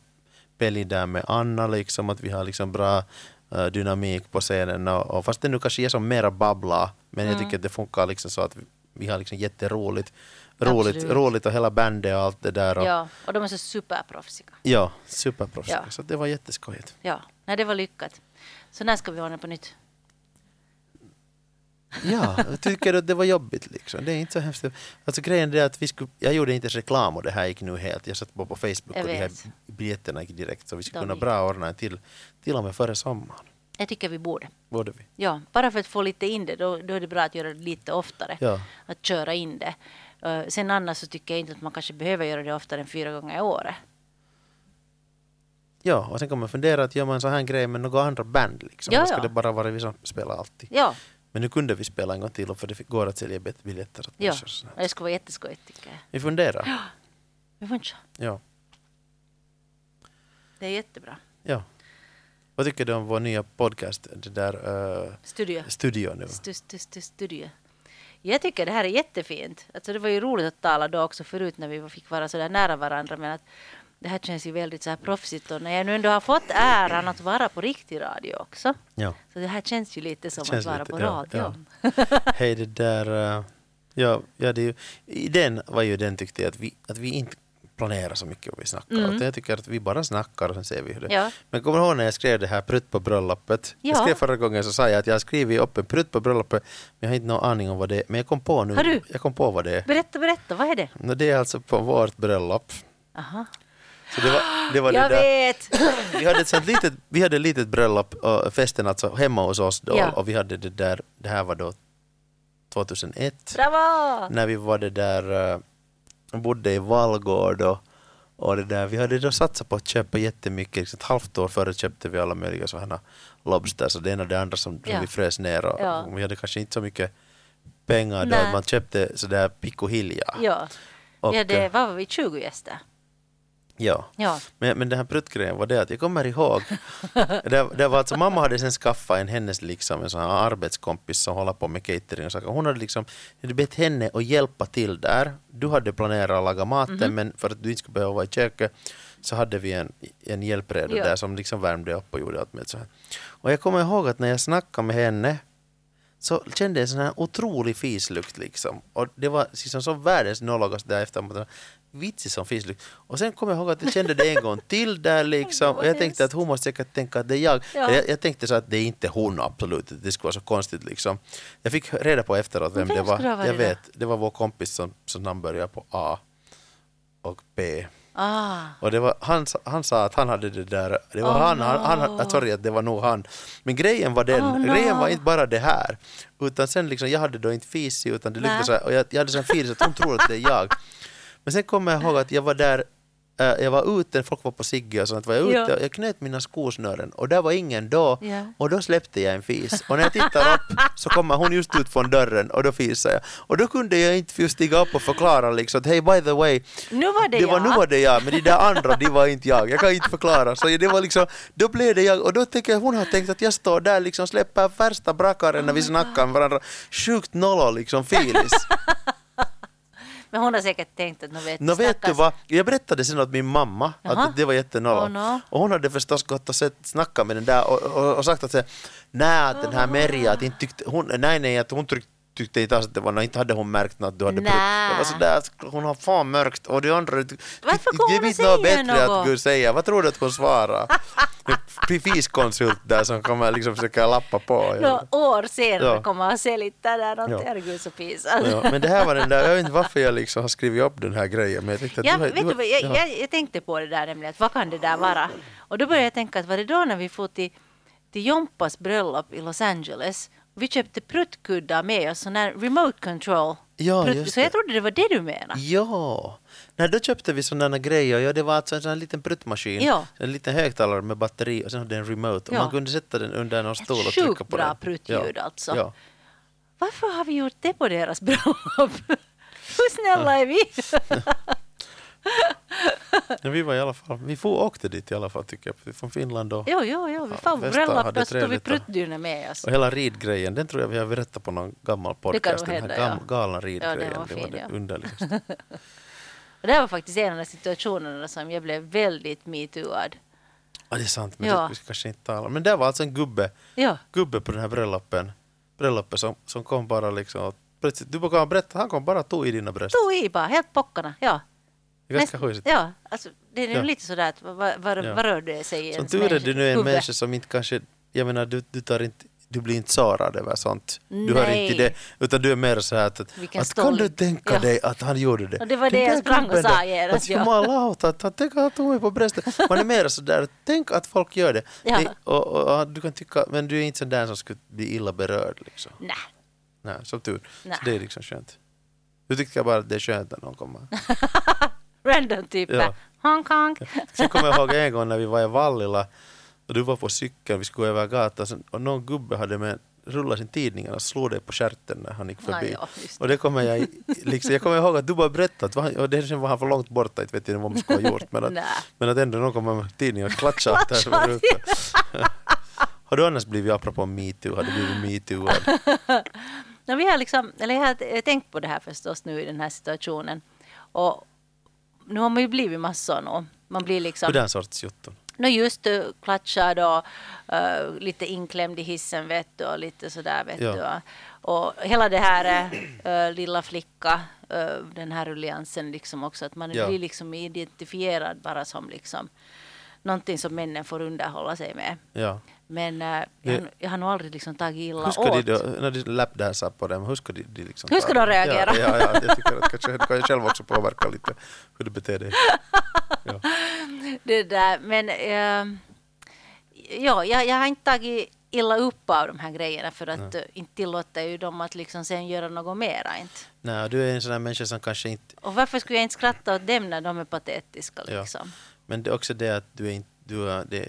peli där med Anna, liksom, att vi har liksom bra eh, dynamik på scenen. Och, och fast det nu kanske är som mera babbla, men jag Mm. tycker att det funkar liksom så att vi, vi har liksom jätteroligt. Roligt, roligt och hela bandet och allt det där. Och, Ja, och de är så superproffsiga. Ja, superproffsiga. Ja. Så det var jätteskojigt. Ja, nej, det var lyckat. Så när ska vi ordna på nytt? Ja, jag tycker att det var jobbigt liksom. Det är inte så hemskt. Alltså grejen är att vi skulle, jag gjorde inte ens reklam och det här gick nu helt. Jag satt bara på Facebook och de här biljetterna gick direkt. Så vi skulle kunna bra ordna en till, till och med före sommaren. Jag tycker vi borde. Borde vi? Ja, bara för att få lite in det, då, då är det bra att göra det lite oftare. Ja. Att köra in det. Eh, sen annars så tycker jag inte att man kanske behöver göra det oftare än fyra gånger i året. Ja, och sen kan man fundera att gör man sån här grej med några andra band liksom. Ja, Eller ska ja. det bara vara vi som spelar alltid? Ja, Men nu kunde vi spela en gång till för det går att sälja biljetter åt ja. människor. så det skulle vara jätteskojigt tycker jag. Vi funderar. Vi får inte. Ja. Det är jättebra. Ja. Vad tycker du om vår nya podcast, det där uh, Studio. studio nu? Stu, stu, stu, studio. Jag tycker det här är jättefint. Alltså det var ju roligt att tala då också förut när vi fick vara så där nära varandra. Men att det här känns ju väldigt så här proffsigt och när jag nu ändå har fått äran att vara på riktig radio också. Ja. Så det här känns ju lite som att vara lite- på ja, radio. Hej, det där... uh, ja, ja, det ju, idén var ju den tyckte jag att vi, att vi inte planerar så mycket vad vi snackar. Mm. Utan jag tycker att vi bara snackar och sen ser vi hur det Ja. Men kommer du ihåg när jag skrev det här prutt på bröllopet? Jag Ja. skrev förra gången så sa jag att jag har skrivit upp en prutt på bröllopet men jag har inte någon aning om vad det är. Men jag kom på nu. Har du? Jag kom på vad det är. Berätta, berätta, vad är det? No, det är alltså på vårt bröllop. Aha. Så det var, det, var det Jag där. vet! Vi hade ett sånt litet, vi hade ett litet bröllop, och festen alltså hemma hos oss då Ja. och vi hade det där, det här var då 2001 Bravo! när vi var det där, bodde i Vallgård och, och det där, vi hade då satsat på att köpa jättemycket, liksom ett halvt år före köpte vi alla möjliga sådana lobsters och det ena och det andra som, som Ja. vi frös ner och, Ja. och vi hade kanske inte så mycket pengar då, Nej. man köpte sådär pick och hilja. Ja. Och, ja, det var vi 20 gäster. Ja. Ja. Men, men den här pruttgrejen var det att jag kommer ihåg, det, det var alltså mamma hade sen skaffat en hennes liksom en sån här arbetskompis som håller på med catering och saker. Hon hade liksom hade bett henne att hjälpa till där. Du hade planerat att laga maten Mhm. men för att du inte skulle behöva vara i köket så hade vi en, en hjälpreda Ja. där som liksom värmde upp och gjorde allt med så här. Och jag kommer ihåg att när jag snackade med henne så kände jag en sån här otrolig fislukt liksom. Och det var liksom så världens nollagast där efter. Vitsig som fislukt. Och sen kom jag ihåg att jag kände det en gång till där liksom. Och jag tänkte att hon måste säkert tänka att det är jag. Ja. Jag, jag tänkte så att det är inte hon absolut. Det skulle vara så konstigt liksom. Jag fick reda på efteråt vem det var. Jag vet. Det var vår kompis som, som namn börjar på A och B. Ah. Och det var, han, han sa att han hade det där, det var Oh, han, han, no. han, sorry att det var nog han. Men grejen var den, Oh, no. grejen var inte bara det här. Utan sen liksom, jag hade då inte fisi utan det luktade så här, och jag, jag hade sån så att hon tror att det är jag. Men sen kommer jag ihåg att jag var där, eh, jag var ute, folk var på Sigge och sånt, var jag ute, Ja. jag knöt mina skosnören och där var ingen då. Ja. Och då släppte jag en fis. Och när jag tittar upp så kommer hon just ut från dörren och då fisade jag. Och då kunde jag inte stiga upp och förklara liksom att hej by the way, Nu var det, det var, jag. nu var det jag, men de där andra, de var inte jag. Jag kan inte förklara. Så det var liksom, då blev det jag, och då tänker jag, hon har tänkt att jag står där liksom släpper värsta brakaren när vi snackar med varandra. Sjukt nollo liksom, filis. Men hon har säkert tänkt att nu vet, Nå vet du vad, jag berättade sen åt min mamma Jaha. att det var jättenollo. Oh, no. Och hon hade förstås gått och sett, snackat med den där och, och, och sagt att se, nej, den här Merja, att inte tyckte, hon, nej, nej, att hon tyckte tyckte inte alls att det var, nå, inte hade hon märkt något du hade Nä. Det var sådär, att hon har fan mörkt och de andra... Varför det hon är och inte något bättre något? att Gud säga. Vad tror du att hon svarar? Fiskonsult där som kommer liksom försöka lappa på. Nå, år senare Ja. kommer han se lite där någonting. Ja. Herregud så pinsamt. Ja, men det här var den där, jag vet inte varför jag liksom har skrivit upp den här grejen men jag tänkte att Ja, du vet du, jag, ja. jag, jag tänkte på det där nämligen, att vad kan det där vara? Och då började jag tänka att var det då när vi får till, till Jompas bröllop i Los Angeles, vi köpte pruttkuddar med oss, sån där remote control. Ja, prutt- just så jag trodde det var det du menade. Ja, Nej, då köpte vi sådana grejer. Ja, det var alltså en sån här liten pruttmaskin. Ja. En liten högtalare med batteri och sen hade den remote. Och Ja. man kunde sätta den under någon Ett stol och sjukt trycka på bra den. pruttljud ja. alltså. Ja. Varför har vi gjort det på deras bröllop? Hur snälla är vi? Men vi var i alla fall, vi får åkte dit i alla fall tycker jag, från Finland och, jo, jo, jo, vi Ja, får festa bröllop, hade då stod vi och- pruttdyner med oss. och hela ridgrejen, den tror jag vi har berättat på någon gammal podcast. Den här hända, gam, ja. galna Ja, ridgrejen, var det var fin, det ja. underligaste. Och det här var faktiskt en av de situationerna som jag blev väldigt metooad. Ja, det är sant, men Ja. det, vi ska kanske inte tala. Men det var alltså en gubbe, Ja, gubbe på den här bröllopen, bröllopet som, som kom bara liksom och plötsligt, du bara berätta, han kom bara och tog i dina bröst. tog i bara, helt pockarna. Ja. Näst- hujsigt. Ja, alltså, det är ju Ja. lite sådär att vad, vad, Ja. vad rör det sig i Som tur är du nu är en huvud? människa som inte kanske, jag menar du, du tar inte du blir inte sårad över sånt. Du hör inte det, utan du är mer så här att, att, kan du tänka Ja. dig att han gjorde det? Och det var det jag sprang och sa genast, Att jumalauta, att han tänker att han tog mig på bröstet. Man är mer så där, tänk att folk gör det. Ja. det och, och, och, du kan tycka, men du är inte sån där som skulle bli illa berörd liksom. Nej. Nej, som tur. Nej. Så det är liksom skönt. Du tyckte jag bara att det är skönt när någon kommer. Random typer. Ja. Hong Kong. Sen kommer jag ihåg en gång när vi var i Vallila och du var på cykeln, vi skulle gå över gatan och någon gubbe hade med rullade sin tidning och slog det på stjärten när han gick förbi. Ja, just och det kommer jag, liksom, jag kommer ihåg att du bara berättade och det sen var han för långt borta, inte vet jag vad man skulle ha gjort. Men att, men att ändå någon kommer med tidningen och klatschar åt där. Har du annars blivit, apropå metoo, har du blivit metooad? No, vi har liksom, eller jag har tänkt på det här förstås nu i den här situationen. Och nu har man ju blivit massor nu. Man blir liksom... Hur den sorts jotton? No just uh, klatschad och uh, lite inklämd i hissen vet du och lite sådär vet Ja. du. Och, och hela det här uh, lilla flicka, uh, den här rulliansen liksom också att man Ja. blir liksom identifierad bara som liksom någonting som männen får underhålla sig med. Ja. Men uh, jag, Det- har- jag har nog aldrig liksom tagit illa Hur ska de, åt. då, när de lapdansar på dem, hur ska de, de liksom Hur ska de reagera? Ja, ja, ja, jag tycker att kanske, det kan jag själv också påverka lite hur du beter dig. Ja. det där. Men eh, ja, jag, jag har inte tagit illa upp av de här grejerna för att eh, inte tillåter ju dem att liksom sen göra något mera. Inte. Nej, du är en sån här människa som kanske inte... Och varför skulle jag inte skratta åt dem när de är patetiska Ja. Men det är också det att du, är inte, du är, det,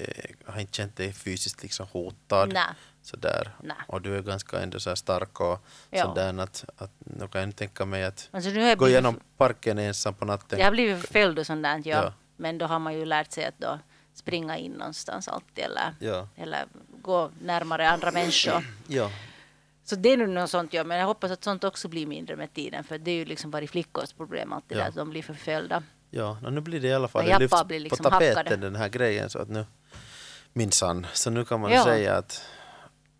har inte känt dig fysiskt liksom hotad. Nej. Sådär. Nej. Och du är ganska ändå så stark och Ja. sådär att, att nu kan jag tänka mig att Alltså, nu gå blivit- igenom parken ensam på natten. Jag har blivit förföljd och sånt där, ja. Ja. Men då har man ju lärt sig att då springa in någonstans alltid eller, Ja. eller gå närmare andra människor. Ja. Så det är nog något sånt, ja. Men jag hoppas att sånt också blir mindre med tiden. För det är ju liksom varit flickors problem alltid Ja. där, att de blir förföljda. Ja, nu blir det i alla fall, det lyfts blir på liksom tapeten hackade. den här grejen så att nu minsann, så nu kan man Ja. säga att,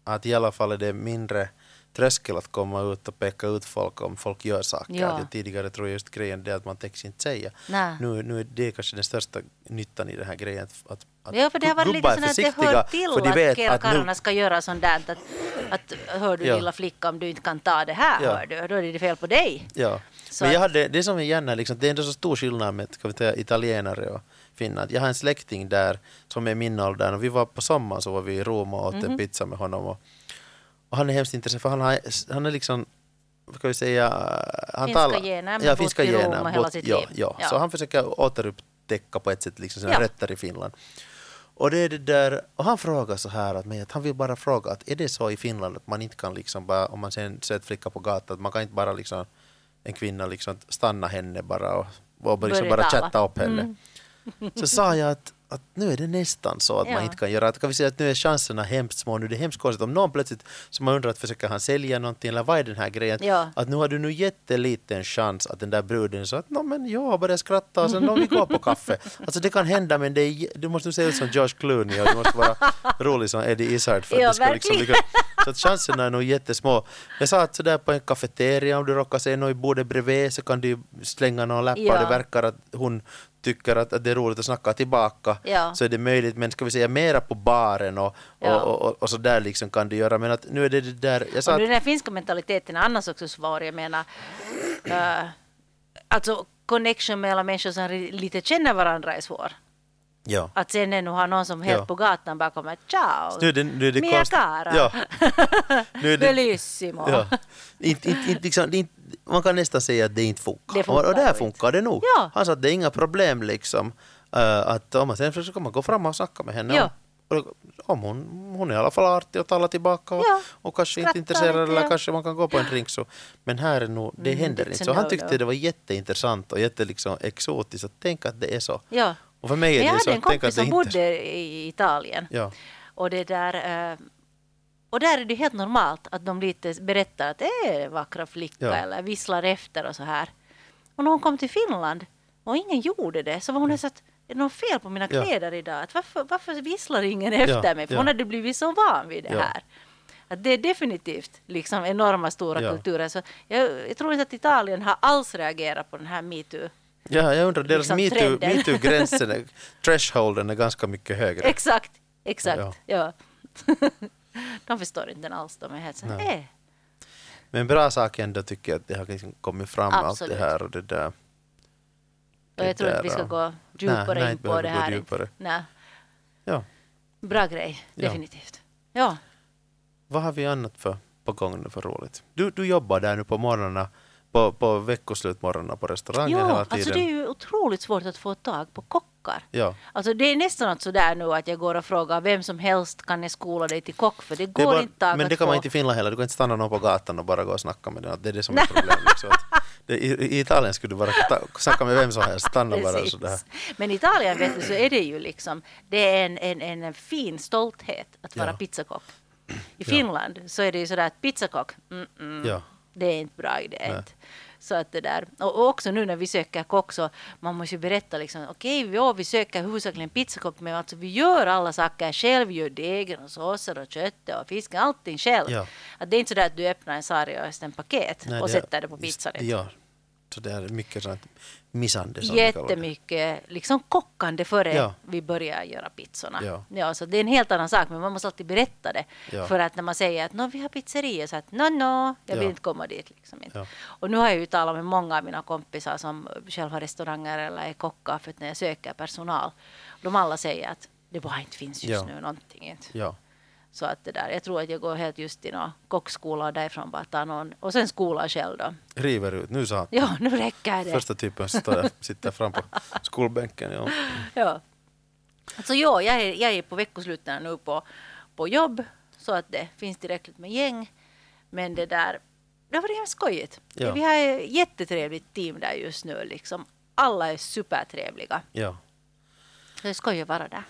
att i alla fall är det mindre tröskel att komma ut och peka ut folk om folk gör saker. Ja. Att tidigare tror jag just grejen det att man täcks inte säga. Nu, nu är det kanske den största nyttan i den här grejen. Att, att, att Ja, för det har varit lite sån att det hör till för de att vet killkarlarna nu, ska göra sånt där. Att, att hör du Ja. lilla flicka om du inte kan ta det här, Ja. hör du, då är det fel på dig. Ja. Så Men jag hade, det som är gärna, liksom, det är ändå så stor skillnad med ska vi säga, italienare och finnar. Jag har en släkting där som är min ålder och vi var på sommaren så var vi i Rom och åt Mhm. en pizza med honom. Och, och han är hemskt intresserad för han, har, han är liksom vad ska vi säga, han Finska talar, gener, men ja, bott finska gener, och hela bott- sitt ja, liv. Ja. Ja. Så han försöker återupptäcka på ett sätt liksom sina Ja. rötter i Finland. Och det är det där, och han frågar så här att, men att han vill bara fråga att är det så i Finland att man inte kan liksom bara, om man ser ett flicka på gatan, att man kan inte bara liksom en kvinna liksom stanna henne bara och, och liksom bara chatta upp henne. Mm. Så sa jag att, att nu är det nästan så att man Ja. inte kan göra, att kan vi säga att nu är chanserna hemskt små, nu är det hemskt konstigt om någon plötsligt, som man undrar att försöker han sälja någonting eller vad är den här grejen? Ja. Att nu har du nu jätteliten chans att den där bruden sa att no, men jag börjar skratta och sen vi går på kaffe. Alltså det kan hända men det är, du måste se ut som George Clooney och du måste vara rolig som Eddie Izzard för att Ja, det ska liksom verkligen. lyckas. Så att chanserna är nog jättesmå. Jag sa att sådär på en kafeteria om du råkar se någon i bordet bredvid så kan du slänga någon läppar. Ja. Det verkar att hon tycker att, att det är roligt att snacka tillbaka. Ja. Så är det möjligt. Men ska vi säga mera på baren och, Ja. och, och, och så där liksom kan du göra. Men att nu är det det där. Jag sa Och att, den här finska mentaliteten är annars också svår. Jag menar, uh, alltså connection mellan människor som lite känner varandra är svår. Ja. Att sen ännu ha någon som helt Ja. på gatan bara kommer ciao, Nu är det, nu är det mia cara, Ja. Nu är det, bellissimo. ja. inte, inte, inte, liksom, inte, man kan nästan säga att det inte funkar. Det funkar och, där funkar det nog. Ja. Han sa att det är inga problem liksom. eh, att om man sen försöker man gå fram och snacka med henne. Ja. Om hon, hon är i alla fall artig och talar tillbaka och, Ja. och kanske inte intresserad eller kanske man kan gå på en drink. Så. Men här är nog, det Mm, händer inte så. Han tyckte det var jätteintressant och jätte liksom, exotiskt att tänka att det är så. Ja. Och för mig är jag det så hade en kompis som inte bodde i Italien. Ja. Och det där... eh, och där är det helt normalt att de lite berättar att det är vackra flicka Ja. eller visslar efter och så här. Och när hon kom till Finland och ingen gjorde det så var hon så att är det något fel på mina Ja. kläder idag? Att varför, varför visslar ingen efter Ja, mig? För ja. hon hade blivit så van vid det Ja. här. Att det är definitivt liksom enorma stora Ja. kulturer. Så jag, jag tror inte att Italien har alls reagerat på den här metoo. Ja, jag undrar, deras Liksom metoo-gränsen, är- thresholden är ganska mycket högre. Exakt, exakt. Ja. Ja. de förstår inte den alls. De är helt så här, Nej. eh. Men bra sak ändå tycker jag att det har liksom kommit fram allt Absolut. det här och det där. Och jag tror där, inte vi ska ja. gå djupare nej, in inte på det här. djupare. Nej. Ja. Bra grej, Ja. definitivt. Ja. Vad har vi annat för på gång nu för roligt? Du, du jobbar där nu på morgnarna, på, på veckoslutmorgnarna på restaurangen Jo, hela tiden. alltså det är ju otroligt svårt att få tag på kockar. Ja. Alltså det är nästan något sådär nu att jag går och frågar vem som helst kan jag skola dig till kock för det Det går bara, inte att men det kan få. man inte i Finland heller. Du kan inte stanna någon på gatan och bara gå och snacka med den. Det är det som är problemet. Liksom. Det, i, I Italien skulle du bara snacka med vem som helst. Stanna bara sådär. Men i Italien vet du, så är det ju liksom, det är en, en, en fin stolthet att vara Ja. pizzakock. I Finland så är det ju sådär att pizzakock, mm, mm, Ja. Det är inte bra idé. Nej. Så att det där, och också nu när vi söker kock så man måste ju berätta liksom, okej, okay, vi söker huvudsakligen pizzakock men alltså vi gör alla saker själv, vi gör degen och såser och köttet och fisken, allting själv. Ja. Att det är inte sådär att du öppnar en sarg och en paket Nej, och det- sätter det på pizzan. Ja, så det är mycket sånt missande som jättemycket liksom kockande före Ja. vi börjar göra pizzorna. Ja. Ja, så det är en helt annan sak, men man måste alltid berätta det. Ja. För att när man säger att "Nå, vi har pizzeria, så att no, no, jag vill inte komma dit. Liksom inte. Och nu har jag ju talat med många av mina kompisar som själv har restauranger eller är kockar för att när jag söker personal, de alla säger att det bara inte finns just nu någonting. Inte. Så att det där, jag tror att jag går helt just till någon kockskola och därifrån bara tar någon, och sen skola själv då. river ut. Nu sa Ja, nu räcker det. första typen står där, sitter fram på skolbänken. Ja. Ja. Alltså ja, jag är, jag är på veckosluten nu på, på jobb så att det finns tillräckligt med gäng. Men det där, det varit hemskt skojigt. Ja. Vi har ett jättetrevligt team där just nu liksom. Alla är supertrevliga. ja. Så det är skoj att vara där.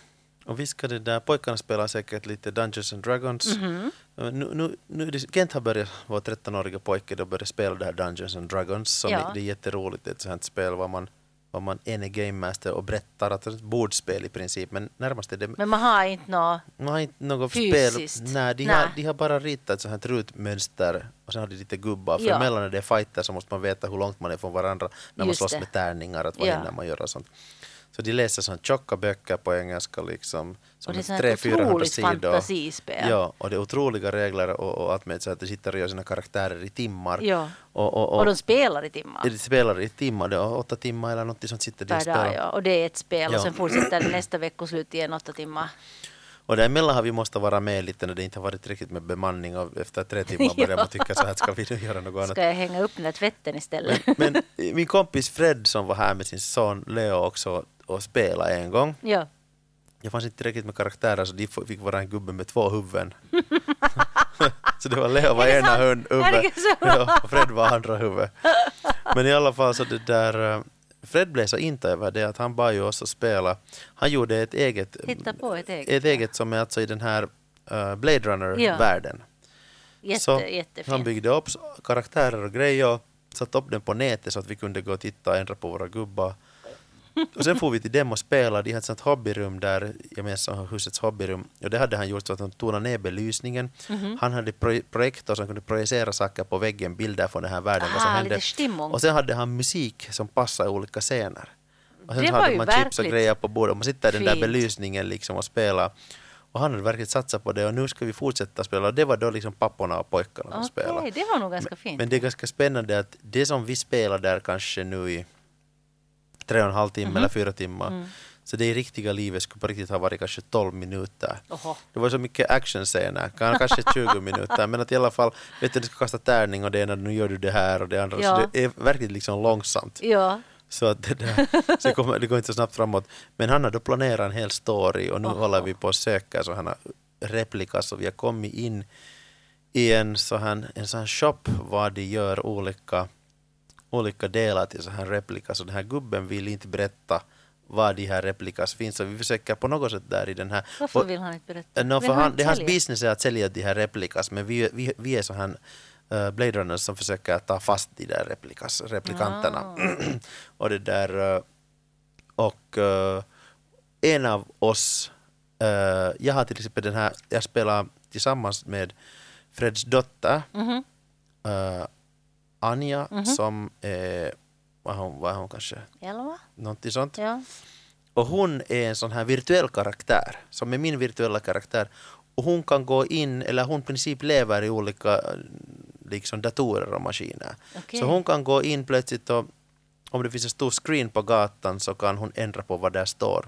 Och vi ska det där, pojkarna spelar säkert lite Dungeons and Dragons. Mhm. Men Nu, nu, nu Kent har börjat, vår 13-åriga pojke, då börjat spela det här Dungeons and Dragons. Som Ja. är, det är jätteroligt, ett sånt spel var man, var man en är game master och berättar, att det är ett bordspel i princip, men närmast är det Men man har inte något... man har inte något Fysiskt. spel. Nej, de, Nej. Har, de har bara ritat ett rutmönster och sen har de lite gubbar. För Ja. emellan när det är fighter så måste man veta hur långt man är från varandra när man Just slåss det. med tärningar, att vad Ja. hinner man göra och sånt. Så de läser sånt tjocka böcker på engelska liksom. Och det är Som 300-400 otroligt sidor. fantasispel. Ja, och det är otroliga regler och, och allt med så att de sitter och gör sina karaktärer i timmar. Ja. Och, och, och, Och de spelar i timmar. de spelar i timmar, det är åtta timmar eller något sånt sitter de och spelar. ja. Och det är ett spel Ja. och sen fortsätter det nästa veckoslut igen åtta timmar. Och däremellan har vi måste vara med lite när det inte har varit tillräckligt med bemanning och efter tre timmar börjar man tycka så här ska vi nu göra något annat. Ska jag hänga upp den där tvätten istället? Men, men min kompis Fred som var här med sin son Leo också och spelade en gång. ja. Jag fanns inte tillräckligt med karaktärer så de f- fick vara en gubbe med två huvuden. så det var Leo var ena sant? huvud Herregud, så bra. ja, och Fred var andra huvud. Men i alla fall så det där eh, Fred blev så inte över det att han bad ju oss att spela. Han gjorde ett eget, Hitta på ett eget. ett eget som är alltså i den här eh, Blade Runner-världen. Jätte, Så jättefint. Han byggde upp karaktärer och grejer och satte upp den på nätet så att vi kunde gå och titta och ändra på våra gubbar. Och sen får vi till dem och spela. De hade ett sånt hobbyrum där, gemensamma husets hobbyrum. Och det hade han gjort så att han tonade ner belysningen. Mhm. Han hade pro- projektor som kunde projicera saker på väggen, bilder från den här världen, vad som Ah, hände. stimmung. Och sen hade han musik som passade i olika scener. Och sen Det hade man chips och verkligt grejer på bordet och man sitter i den där belysningen liksom och spelar. Och han hade verkligen satsat på det och nu ska vi fortsätta spela. Och det var då liksom papporna och pojkarna som Okej, spelade. det var nog ganska fint. Men det är ganska spännande att det som vi spelar där kanske nu i tre och en halv timme Mhm. eller fyra timmar, Mm. så det i riktiga livet skulle på riktigt ha varit kanske 12 minuter. Oho. Det var så mycket actionscener, kan- kanske 20 minuter, men att i alla fall, vet du, du ska kasta tärning och det ena, nu gör du det här och det andra, Ja. så det är verkligen liksom långsamt. Ja, Så att det, där, så det, kommer, det går inte så snabbt framåt. Men han har då planerat en hel story och nu Oho. håller vi på att söka sådana replikas så vi har kommit in i en sån en sån shop var de gör olika, olika delar till sån här replikas och den här gubben vill inte berätta var de här replikas finns så vi försöker på något sätt där i den här varför vill han inte berätta? No, för han, det hans business är att sälja de här replikas, men vi, vi, vi är så här uh, Blade Runners som försöker ta fast de där replikas, replikanterna. Ah. och det där... eh, och eh, en av oss, eh, jag har till exempel den här, jag spelar tillsammans med Freds dotter, Mhm. eh, Anja, som är, vad är hon, vad hon kanske, Elva? någonting sånt. Ja. Och hon är en sån här virtuell karaktär, som är min virtuella karaktär. Och hon kan gå in, eller hon i princip lever i olika eh, liksom datorer och maskiner. Okej. Så hon kan gå in plötsligt och om det finns en stor screen på gatan så kan hon ändra på vad där står.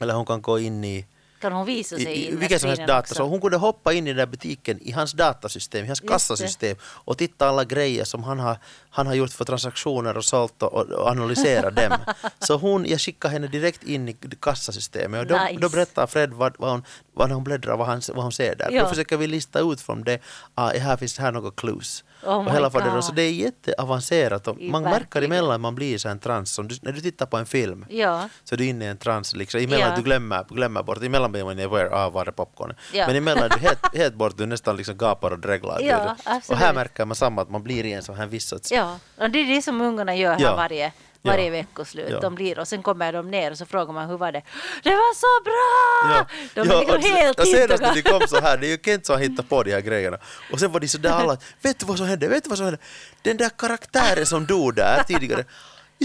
Eller hon kan gå in i Kan hon visa sig i, i vilken som helst data. också? Så hon kunde hoppa in i den där butiken i hans datasystem, i hans Just kassasystem och titta alla grejer som han har, han har gjort för transaktioner och sålt och, och, och analysera dem. Så hon, jag skickade henne direkt in i kassasystemet och då, Nice. då berättar Fred vad, vad, hon, vad hon bläddrar, vad, han, vad hon ser där. Ja. Då försöker vi lista ut från det, ah, här finns här några clues. Oh och hela God. så det är jätteavancerat och I- man märker emellan man blir så en trans. Som du, när du tittar på en film Ja, så du är inne i en trans, liksom. emellan Ja. du glömmer, glömmer bort, emellan blir man aware av var är popcornen. Ja. Men emellan du helt, helt bort, du nästan liksom gapar och dreglar. Ja, och här märker man samma, att man blir i en sån här vissats. ja. Och det är det som ungarna gör här varje, varje Ja. veckoslut. Ja. De blir, och sen kommer de ner och så frågar man hur var det? Det var så bra! Ja, De är liksom och helt och senast när de kom så här, det är ju Kent som hittar på de här grejerna. Och sen var de så där alla, vet du vad som hände, vet du vad som hände? Den där karaktären som dog där tidigare,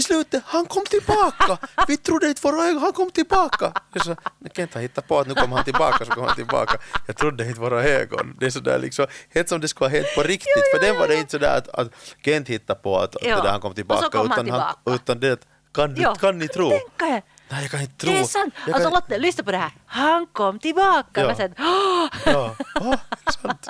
i slutet, han kom tillbaka! Vi trodde inte våra ögon, han kom tillbaka! Jag sa, "Nej, Kent har hittat på att nu kommer han tillbaka, så kommer han tillbaka. Jag trodde inte våra ögon. Det är sådär liksom, helt som det skulle vara helt på riktigt. För den var det inte sådär att, att Kent hittade på att, att det där han kom tillbaka. kom han utan, tillbaka. utan det, kan, Ja. kan ni tro? Nej, jag kan inte tro. Det är sant. Jag Alltså kan- Lotte, lyssna på det här. Han kom tillbaka. Ja. Säger, "Åh!" Ja, oh, sant.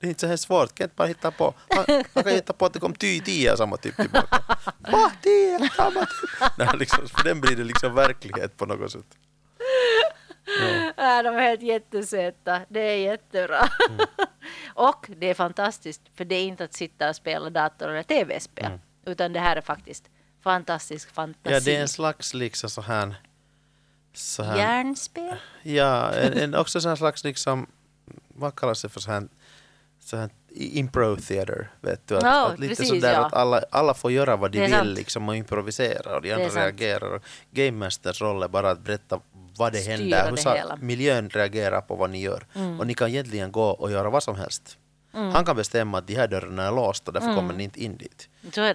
Det är inte så här svårt, Kent bara hitta på. Han kan hitta på att det kom ty tio samma typ tillbaka. Va, tio, samma typ. Nej, liksom, för den blir det liksom verklighet på något sätt. Ja, de är helt jättesöta. Det är jättebra. Mm. och det är fantastiskt, för det är inte att sitta och spela dator eller tv-spel, utan det här är faktiskt fantastisk fantasi. Mm. Ja, det är en slags liksom så här... Så här Hjärnspel? ja, en, en, också så här slags liksom, vad kallas det för så här, så här improv theater, vet du? Att, Ja, att lite precis, sådär ja. att alla, alla får göra vad de vill sant. liksom och improvisera och de andra reagerar. Och Game Masters roll är bara att berätta vad det Styra händer, hur sa-. Mm. miljön reagerar på vad ni gör. Och ni kan egentligen gå och göra vad som helst. Han kan bestämma att de här dörrarna är låsta, därför kommer ni inte in dit.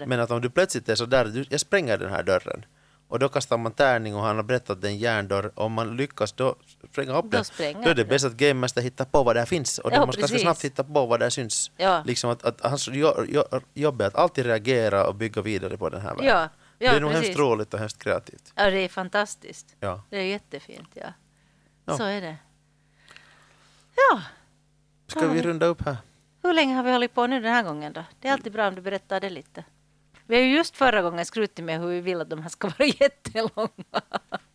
Men att om du plötsligt är så där, du, jag spränger den här dörren. Och då kastar man tärning och han har berättat att det är en järndörr. Om man lyckas då spränga upp Då den, spränger då är det bäst att Game Master hittar på vad där finns. Och Ja, de måste ganska snabbt hitta på vad där syns. Ja. Liksom att, att hans jo, jo, jobb är att alltid reagera och bygga vidare på den här världen. Ja, ja det är nog precis. hemskt roligt och hemskt kreativt. Ja, det är fantastiskt. Ja. Det är jättefint, ja. Ja. Så är det. Ja, Ska vi runda upp här? hur länge har vi hållit på nu den här gången då? Det är alltid bra om du berättar det lite. Vi har ju just förra gången skrutit med hur vi vill att de här ska vara jättelånga.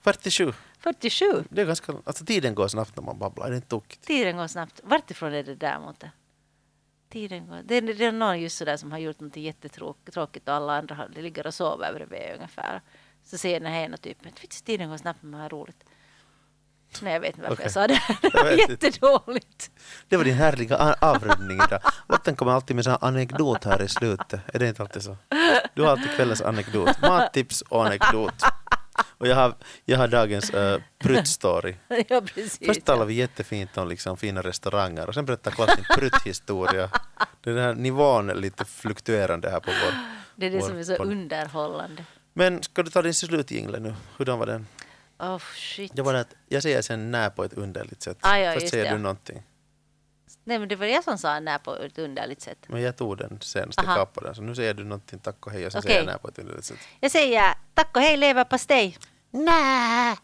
47. 47. Det är ganska, alltså tiden går snabbt när man babblar, det är inte tokigt. Tiden går snabbt. Vartifrån är det där mot det? Tiden går. Det, är- det är någon just sådär som har gjort något jättetråkigt och alla andra har, ligger och sover bredvid ungefär. Så säger den här ena typen, "Vitsi, tiden går snabbt när man har roligt. Nej, jag vet inte varför Okej. jag sa det. Det var jättedåligt. Det var din härliga avrundning idag. Lotten kommer alltid med här anekdot här i slutet. Är det inte alltid så? Du har alltid kvällens anekdot. Mattips och anekdot. Och jag har, jag har dagens uh, pruttstory. ja, precis. Först talar vi jättefint om liksom fina restauranger och sen berättar Klass sin prutthistoria. Den här nivån är lite fluktuerande här på vår... Det är det vår som är så underhållande. Men ska du ta din slutjingle nu? Hurdan var den? Oh shit. Det var att jag säger sen när på ett underligt sätt. Ah, ja, Först säger det. du någonting. Nej, men det var jag som sa när på ett underligt sätt. Men jag tog den senast, jag Aha. kapade den. Så nu säger du någonting tack och hej och sen Okej. säger jag när på ett underligt sätt. Jag säger tack och hej leverpastej. Nä!